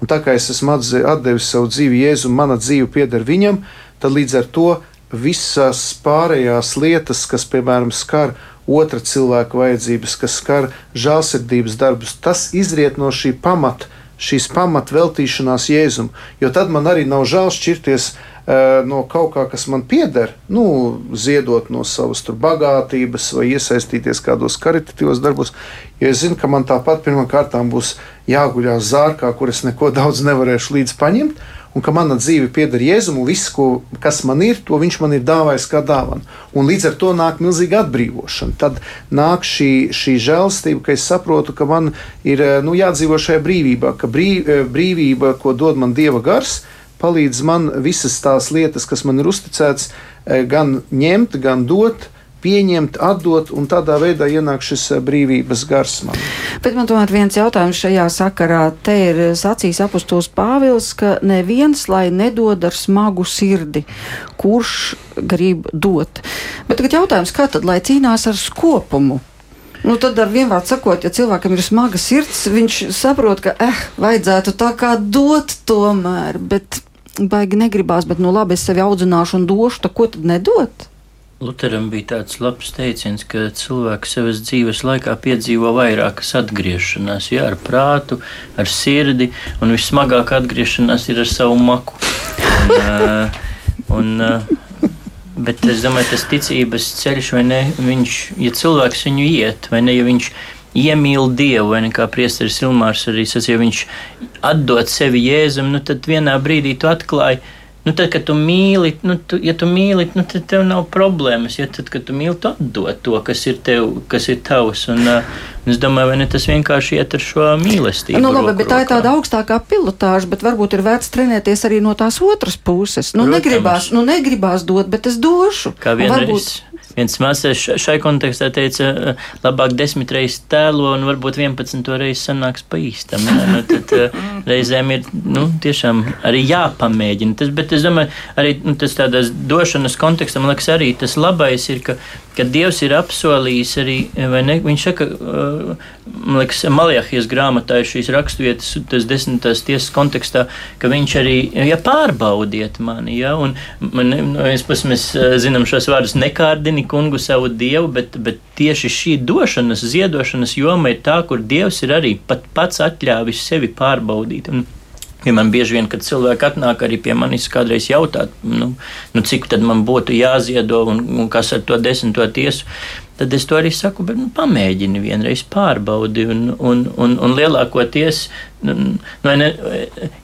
un tā kā es esmu atdevis savu dzīvi Jēzum, mana dzīve pieder viņam, tad līdz ar to visas pārējās lietas, kas, piemēram, skar otra cilvēka vajadzības, kas skar žēlsirdības darbus. Tas izriet no šī pamata, šīs pamata veltīšanās Jēzum. Jo tad man arī nav žēl šķirties uh, no kaut kā, kas man pieder, nu, ziedot no savas bagātības vai iesaistīties kādos karitatīvos darbos. Jo es zinu, ka man tāpat pirmkārt būs jāguļās zārkā, kur es neko daudz nevarēšu līdz paņemt un ka mana dzīve pieder Jēzum, un viss, ko, kas man ir, to viņš man ir dāvājis kā dāvana. Un līdz ar to nāk milzīga atbrīvošana. Tad nāk šī, šī žēlstība, ka es saprotu, ka man ir nu, jādzīvo šajā brīvībā, ka brīv, brīvība, ko dod man Dieva gars, palīdz man visas tās lietas, kas man ir uzticētas, gan ņemt, gan dot pieņemt, atdot, un tādā veidā ienāk šis eh, brīvības gars man. Bet man tomēr viens jautājums šajā sakarā. Te ir sacījis apustulis Pāvils, ka neviens lai nedod ar smagu sirdi, kurš grib dot. Bet tagad jautājums, kā tad lai cīnās ar skopumu? Nu, tad ar vienvārdu sakot, ja cilvēkam ir smaga sirds, viņš saprot, ka eh, vajadzētu tā kā dot tomēr, bet baigi negribās, bet nu labi, es sevi audzināšu un došu, tad ko tad nedot? Lutheram bija tāds labs teiciens, ka cilvēks savas dzīves laikā piedzīvo vairākas atgriešanās, jā, ar prātu, ar sirdi, un vissmagākā atgriešanās ir ar savu maku. Un, un, bet es domāju, tas ticības ceļš, vai ne, viņš, ja cilvēks viņu iet, vai ne, ja viņš iemīl Dievu, vai ne kā priesteris Ilmārs arī sacīja, ja viņš atdod sevi Jēzum, nu tad vienā brīdī tu atklāji, Nu, tad, kad tu mīli, nu, tu, ja tu mīli, nu, tad tev nav problēmas. Ja tad, kad tu mīli, tu atdod to, kas ir tev, kas ir tavs. Un, uh, es domāju, vai ne tas vienkārši iet ar šo mīlestību. Nu, labi, roku bet tā ir tāda augstākā pilotāža, bet varbūt ir vērts trenēties arī no tās otras puses. Nu, Protams. negribās, nu, negribās dot, bet es došu. Kā vienreiz. Varbūt viens mākslinieks šai kontekstā teica, eh, labāk desmit reizes tēlo un varbūt vienpadsmito reizi sanāks pa īstam. Nu, tad eh, [laughs] reizēm ir nu, tiešām arī jāpamēģina. Tas, bet es domāju, arī nu, tas tādās došanas kontekstā, man liekas, arī tas labais ir, ka, ka Dievs ir apsolījis arī, vai ne, viņš saka, eh, man liekas, Maljahijas grāmatā ir šīs raksturvietas, tas desmitās tiesas kontekstā, ka viņš arī, ja pārbaudiet mani, ja, un man, no vienas puses mēs zinām šos vārdus nekārdini, kungu savu dievu, bet, bet tieši šī došanas, ziedošanas joma ir tā, kur dievs ir arī pat pats atļāvis sevi pārbaudīt. Un, Ja man bieži vien, kad cilvēki atnāk arī pie manis, kādreiz jautāt, nu, nu cik tad man būtu jāziedo un, un kas ar to desmito tiesu, tad es to arī saku, bet nu, pamēģini vienreiz pārbaudi. Un, un, un, un lielākoties, nu, nu ne,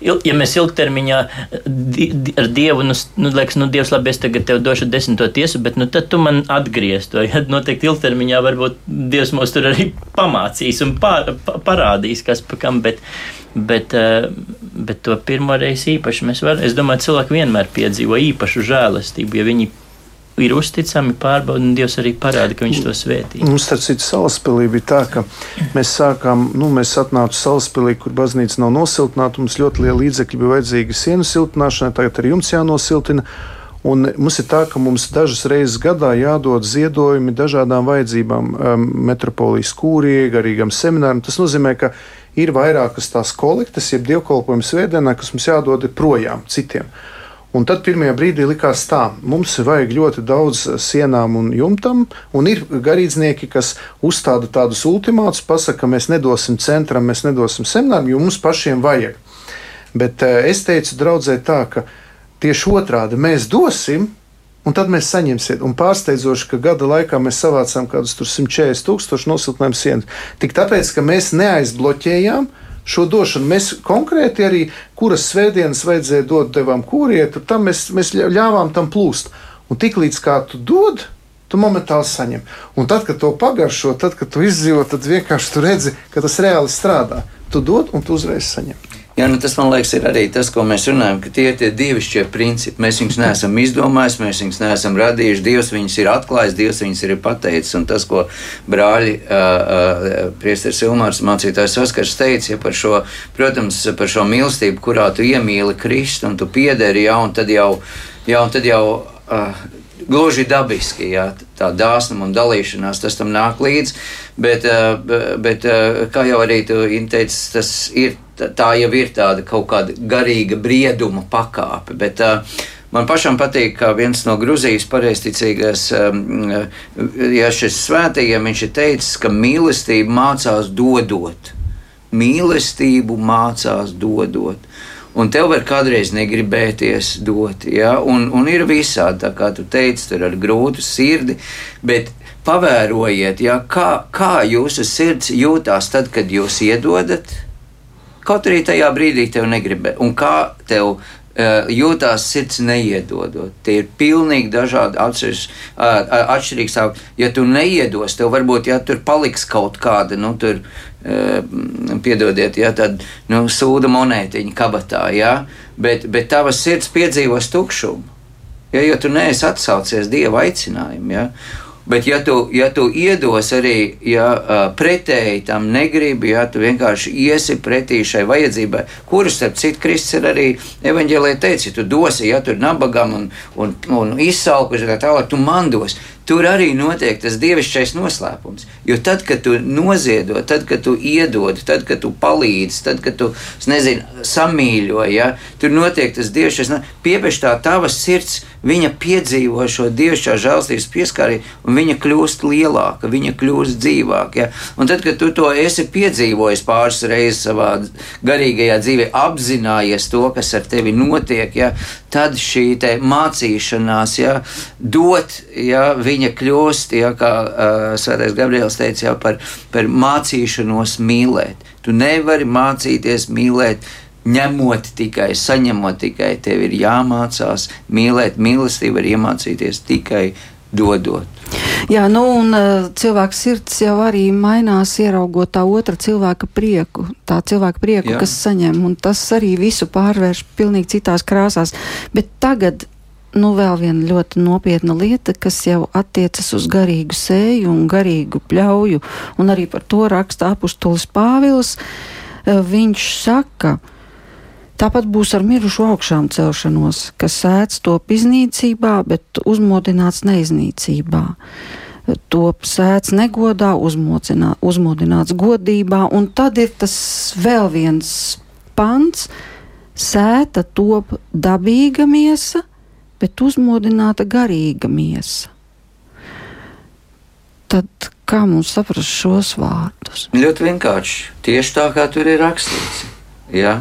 ja mēs ilgtermiņā di, di, ar Dievu, nu, nu, liekas, nu, Dievs, labi, es tagad tev došu desmito tiesu, bet nu, tad tu man atgriezt. Vai ja, noteikti ilgtermiņā varbūt Dievs mūs tur arī pamācīs un pār, pa, parādīs, kas pa kam. Bet, Bet, eh, bet to pirmo reizi īpaši mēs varam. Es domāju, cilvēki vienmēr piedzīvo īpašu žēlastību, ja viņi ir uzticami, pārbauda, un Dievs arī parāda, ka Viņš to svētī. Mums tas cits salaspēlī bija tā, ka mēs sākām, nu, mēs atnācām salaspēlī, kur baznīca nav nosiltināta, mums ļoti liela līdzekļa bija vajadzīga sienu siltināšanai, tagad arī jums jānosiltina. Un mums ir tā, ka mums dažas reizes gadā jādod ziedojumi dažādām vajadzībām, um, metropolijas kūrijai, garīgam semināram. Tas nozīmē, ka ir vairākas tās kolektas, jeb dievkalpojumu svētdienā, kas mums jādod projām citiem. Un tad pirmajā brīdī likās tā, mums vajag ļoti daudz sienām un jumtam, un ir garīdznieki, kas uzstāda tādus ultimātus, pasaka, ka mēs nedosim centram, mēs nedosim semināram, jo mums pašiem vajag. Bet eh, es teicu draudzē tā, ka tieši otrādi mēs dosim, un tad mēs saņemsim. Un pārsteidzoši, ka gada laikā mēs savācām kaut kādus 140 tūkstošus nosiltinājumu sienas. Tik tāpēc, ka mēs neaizbloķējām šo došanu. Mēs konkrēti arī, kuras svētdienas vajadzēja dot devam kurietu, tam mēs, mēs ļāvām tam plūst. Un tiklīdz kā tu dod, tu momentāli saņem. Un tad, kad to pagaršo, tad, kad tu izdzīvo, tad vienkārši tu redzi, ka tas reāli strādā. Tu dod un tu uzreiz saņem. Jā, nu tas man liekas, ir arī tas, ko mēs runājam, ka tie ir tie dievišķie principi. Mēs viņus neesam izdomājuši, mēs viņus neesam radījuši. Dievs viņus ir atklājis, Dievs viņus ir pateicis. Un tas, ko brāļi, uh, uh, Priesteris Ilmārs, mācītājs Oskars teica, ja par šo, protams, par šo mīlestību, kurā tu iemīli Kristu un tu piederi, jā, un tad jau, jā, un tad jau uh, gluži dabiski, jā, tā dāsnuma un dalīšanās, tas tam nāk līdzi. Bet, eh, bet eh, kā jau arī tu teici, tas ir, tā jau ir tāda kaut kāda garīga brieduma pakāpe. Bet, eh, Man pašam patīk, kā viens no Grūzijas pareizticīgās, ja šis svētajiem viņš ir teicis, ka mīlestība mācās dodot. Mīlestību mācās dodot un tev var kādreiz negribēties dot. Ja? Un, un ir visādi, kā tu teici, tur ar grūtu sirdi, bet pavērojiet, ja? kā, kā jūsu sirds jūtās tad, kad jūs iedodat. Kaut arī tajā brīdī tev negribēja, un kā tev jūtās sirds neiedodot. Tie ir pilnīgi dažādi atšķirīgi stāvokļi. Ja tu neiedos, tev varbūt ja tur paliks kaut kāda, nu, tur piedodiet, ja tāda nu, sūda monētiņa kabatā, ja? bet, bet tavas sirds piedzīvos tukšumu. Ja, jo tu neesi atsaucies Dieva aicinājumu. Ja? Bet, ja tu, ja tu iedos arī ja, pretēji tam negribi, ja tu vienkārši iesi pretī šai vajadzībai, kuras, starp citu, Kristus ir arī evanģēlē teicis, ja tu dosi, ja tur nabagam un, un, un izsalkuši, tā tālāk, tu man dos. Tur arī notiek tas dievišķais noslēpums. Jo tad, kad tu noziedot, tad, kad tu iedod, tad, kad tu palīdzi, tad, kad tu nezinu, samīļo, ja, tur notiek tas dievišķais. Piepieši tā tava sirds, viņa piedzīvo šo dievišķā žēlstības pieskāri, un viņa kļūst lielāka, viņa kļūst dzīvāka. Ja. Un tad, kad tu to esi piedzīvojis pāris reizes savā garīgajā dzīvē, apzinājies to, kas ar tevi notiek, ja, tad šī mācīšanās, ja, dot, ja, viņa kļūst, ja, kā uh, Svētais Gabriels teica, ja, par, par mācīšanos mīlēt. Tu nevari mācīties mīlēt. Ņemot tikai, saņemot tikai, tev ir jāmācās mīlēt. Mīlestība var iemācīties tikai dodot. Jā, nu, un uh, cilvēka sirds jau arī mainās, ieraugot tā otra cilvēka prieku, tā cilvēka prieku, Jā. kas saņem, un tas arī visu pārvērš pilnīgi citās krāsās. Bet tagad nu, vēl viena ļoti nopietna lieta, kas jau attiecas uz garīgu sēju un garīgu pļauju, un arī par to raksta apustulis Pāvils. Eh, viņš saka, tāpat būs ar mirušu augšām celšanos, kas sēdz top iznīcībā, bet uzmodināts neiznīcībā. Top sēdz negodā, uzmodināts godībā, un tad ir tas vēl viens pants, sēta top dabīga miesa, bet uzmodināta garīga miesa. Tad kā mums saprast šos vārdus? Ļoti vienkārši. Tieši tā kā tur ir rakstīts. Ja?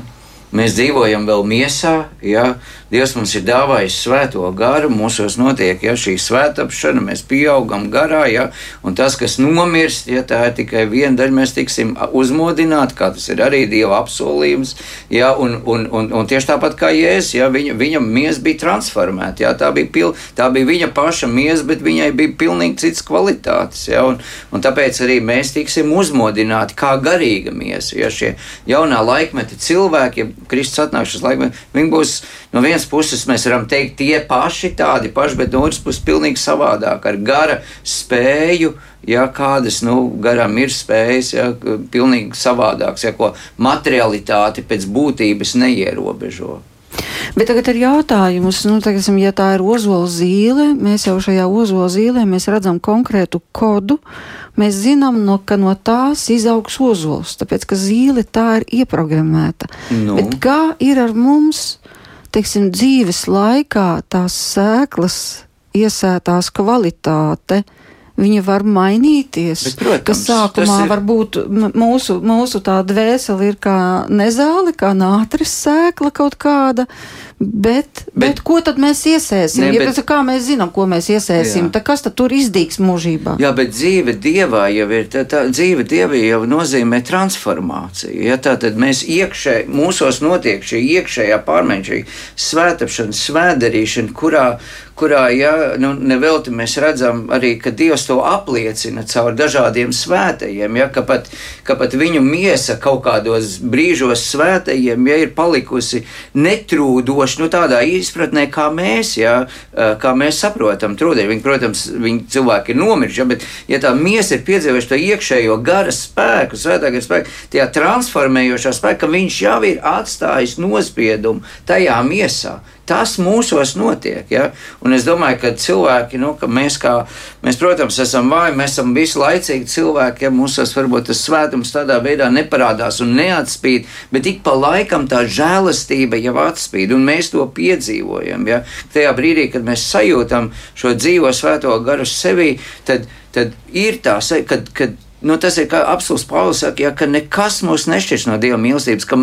Mēs dzīvojam vēl miesā, ja Dievs mums ir dāvājis svēto garu, mūsos notiek ja, šī svētāpšana, mēs pieaugam garā, ja, un tas, kas nomirst, ja tā ir tikai viena daļa, mēs tiksim uzmodināti, kā tas ir arī Dieva apsolījums, ja, un, un, un, un tieši tāpat kā Jēzus, ja, viņa, viņa miesa bija transformēta, ja, tā, bija pil, tā bija viņa paša miesa, bet viņai bija pilnīgi cits kvalitātes, ja, un, un tāpēc arī mēs tiksim uzmodināti kā garīga miesa, ja šie jaunā laikmeta cilvēki, ja Kristus atnākšanas laikmetā, viņi būs no vienas puses mēs varam teikt tie paši tādi paši, bet no otras puses pilnīgi savādāk ar gara spēju. Ja kādas nu, garam ir spējas, ja pilnīgi savādākas, ja ko materialitāte pēc būtības neierobežo. Bet tagad ir jautājums, nu, tagad, ja tā ir ozola zīle, mēs jau šajā ozola zīlē redzam konkrētu kodu. Mēs zinām, no, ka no tās izaugs ozols, tāpēc ka zīle tā ir ieprogrammēta. Nu. Bet kā ir ar mums? Teiksim, dzīves laikā tās sēklas iesētās kvalitāte. Viņa var mainīties. Bet, protams, kas sākumā ir... varbūt mūsu, mūsu tā dvēsele ir kā nezāle, kā nātris sēkla kaut kāda, Bet, bet, bet ko tad mēs iesēsim? Ne, ja, bet- bet, kā mēs zinām, ko mēs iesēsim, Jā. tad kas tad tur izdīgs mūžībā? Jā, bet dzīve dievā jau ir tā, tā dzīve dievā jau nozīmē transformāciju. Ja, tā tad mēs iekšēji, mūsos notiek šī iekšējā pārmaiņa, šī svētāpšana, svētdarīšana, kurā, kurā ja, nu, nevelti mēs redzam arī, ka Dievs to apliecina caur dažādiem svētajiem, ja, ka, pat, ka pat viņu miesa kaut kādos brīžos svētajiem ja, ir palikusi netrūdoši, nu tādā izpratnē, kā mēs, ja, kā mēs saprotam trūdēji. Viņi, protams, viņi cilvēki ir nomiruši, ja, bet ja tā miesa ir piedzīvojuši to iekšējo gara spēku, svētākā spēku, tajā transformējošā spēka, ka viņš jau ir atstājis nospiedumu tajā miesā. Tas mūsos notiek. Ja? Un es domāju, ka cilvēki, nu, ka mēs, kā, mēs, protams, esam vāji, mēs esam visu laicīgi cilvēki, ja mūsos varbūt tas svētums tādā veidā neparādās un neatspīd, bet ik pa laikam tā žēlastība jau atspīd, un mēs to piedzīvojam. Ja? Tajā brīdī, kad mēs sajūtam šo dzīvo svēto garu sevī, tad, tad ir tā, kad, kad Nu, tas ir apelsīns Pāvils saka, ja, ka nekas mūs nešķirs no Dieva mīlestības, ka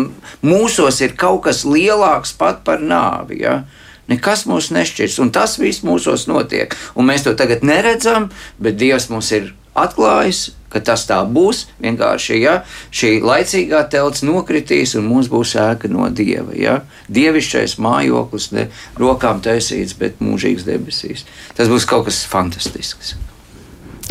mūsos ir kaut kas lielāks pat par nāvi. Ja. Nekas mūs nešķirs, un tas viss mūsos notiek. Un mēs to tagad neredzam, bet Dievs mums ir atklājis, ka tas tā būs. Vienkārši ja, šī laicīgā telts nokritīs, un mums būs ēka no Dieva. Ja. Dievišķais mājoklis, ne rokām taisīts, bet mūžīgs debesīs. Tas būs kaut kas fantastisks.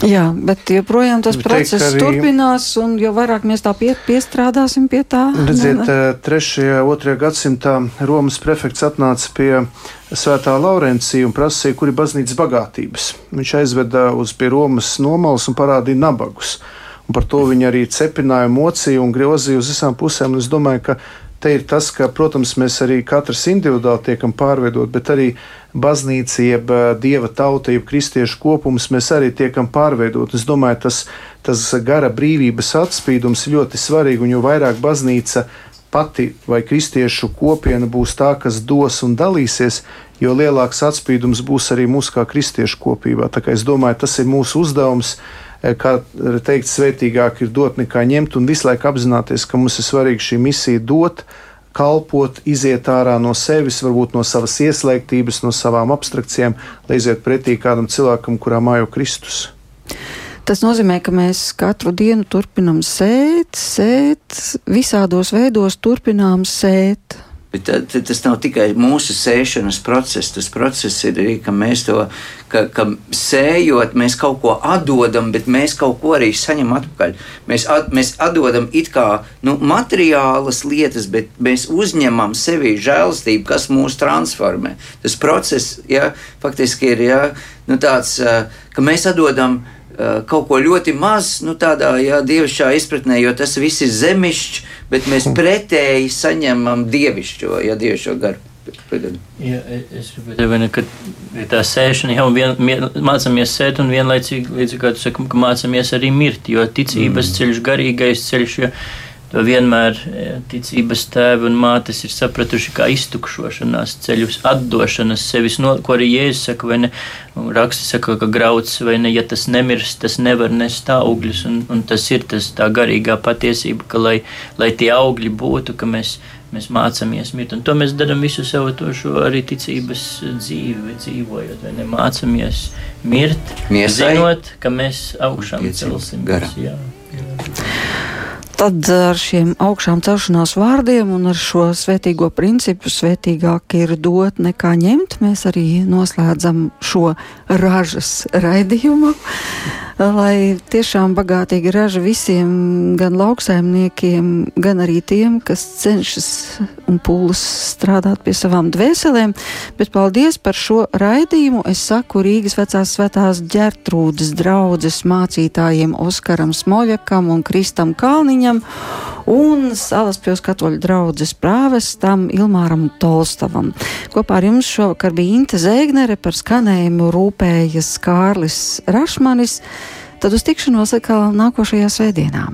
Jā, bet joprojām tas process arī- turpinās, un jo vairāk mēs tā pie, piestrādāsim pie tā. Redziet, ne, ne. 3. un 2. gadsimtā Romas prefekts atnāca pie Svētā Laurencija un prasīja, kur ir baznīcas bagātības. Viņš aizveda uz pie Romas nomalas un parādīja nabagus. Un par to viņi arī cepināja, mocīja un grozīja uz visām pusēm. Un es domāju, ka te ir tas, ka, protams, mēs arī katrs individuāli tiekam pārveidot, bet arī baznīca, jeb ā, dieva tauta, jeb kristiešu kopums, mēs arī tiekam pārveidot. Es domāju, tas, tas gara brīvības atspīdums ir ļoti svarīgi, un jo vairāk baznīca pati vai kristiešu kopiena būs tā, kas dos un dalīsies, jo lielāks atspīdums būs arī mūsu kā kristiešu kopībā. Tā kā es domāju, tas ir mūsu uzdevums. eh, Kā teikt, svētīgāk ir dot nekā ņemt, un visu laiku apzināties, ka mums ir svarīgi šī misija dot, kalpot, iziet ārā no sevis, varbūt no savas ieslēgtības, no savām abstrakcijām, lai iziet pretī kādam cilvēkam, kurā mājo Kristus. Tas nozīmē, ka mēs katru dienu turpinām sēt, sēt, visādos veidos turpinām sēt. Bet tas nav tikai mūsu sēšanas process. Tas process ir arī, ka mēs to ka, ka sējot, mēs kaut ko atdodam, bet mēs kaut ko arī saņemam atpakaļ. Mēs, at, mēs atdodam it kā nu, materiālas lietas, bet mēs uzņemam sevī žēlastību, kas mūs transformē. Tas process ja, faktiski ir ja, nu, tāds, ā, ka mēs atdodam. Ā, Kaut ko ļoti maz, nu, tādā jā, dievišķā izpratnē, jo tas viss ir zemišķs, bet mēs pretēji saņemam dievišķo, ja dievišķo garu. Ja, es teikt, ka tā sēšana jau vien, mācāmies sēt, un vienlaicīgi, līdz kā tu saki, ka mācāmies arī mirt, jo ticības mm. ceļš, garīgais ceļš, jo to vienmēr ja, ticības tēvi un mātes ir sapratuši kā iztukšošanās ceļus, atdošanas sevis, no, ko arī Jēzus saka, vai ne, un raksti saka, ka grauds, vai ne, ja tas nemirst, tas nevar nest augļus, un, un tas ir tas tā garīgā patiesība, ka lai, lai tie augļi būtu, ka mēs mēs mācāmies mirt. Un to mēs darām visu savu to šo arī ticības dzīvi, dzīvojot, vai ne? Mācāmies mirt, Miesai zinot, ka mēs augšām piecība celsimies. gara. Jā. Tad ar šiem augšām celšanās vārdiem un ar šo svētīgo principu, svētīgāk ir dot nekā ņemt, mēs arī noslēdzam šo ražas raidījumu. Lai tiešām bagātīgi raža visiem, gan lauksaimniekiem, gan arī tiem, kas cenšas un pūlas strādāt pie savām dvēselēm. Bet paldies par šo raidījumu. Es saku Rīgas vecās svētās ģertrūdas draudzes mācītājiem Oskaram Smoļakam un Kristam Kalniņam un Salaspils katoļu draudzes prāvestam Ilmāram Tolstavam. Kopā ar jums šovakar bija Inte Zēgnere par skanējumu rūpējas Kārlis Rašmanis. Tad uz tikšanos atkal nākošajā svētdienā.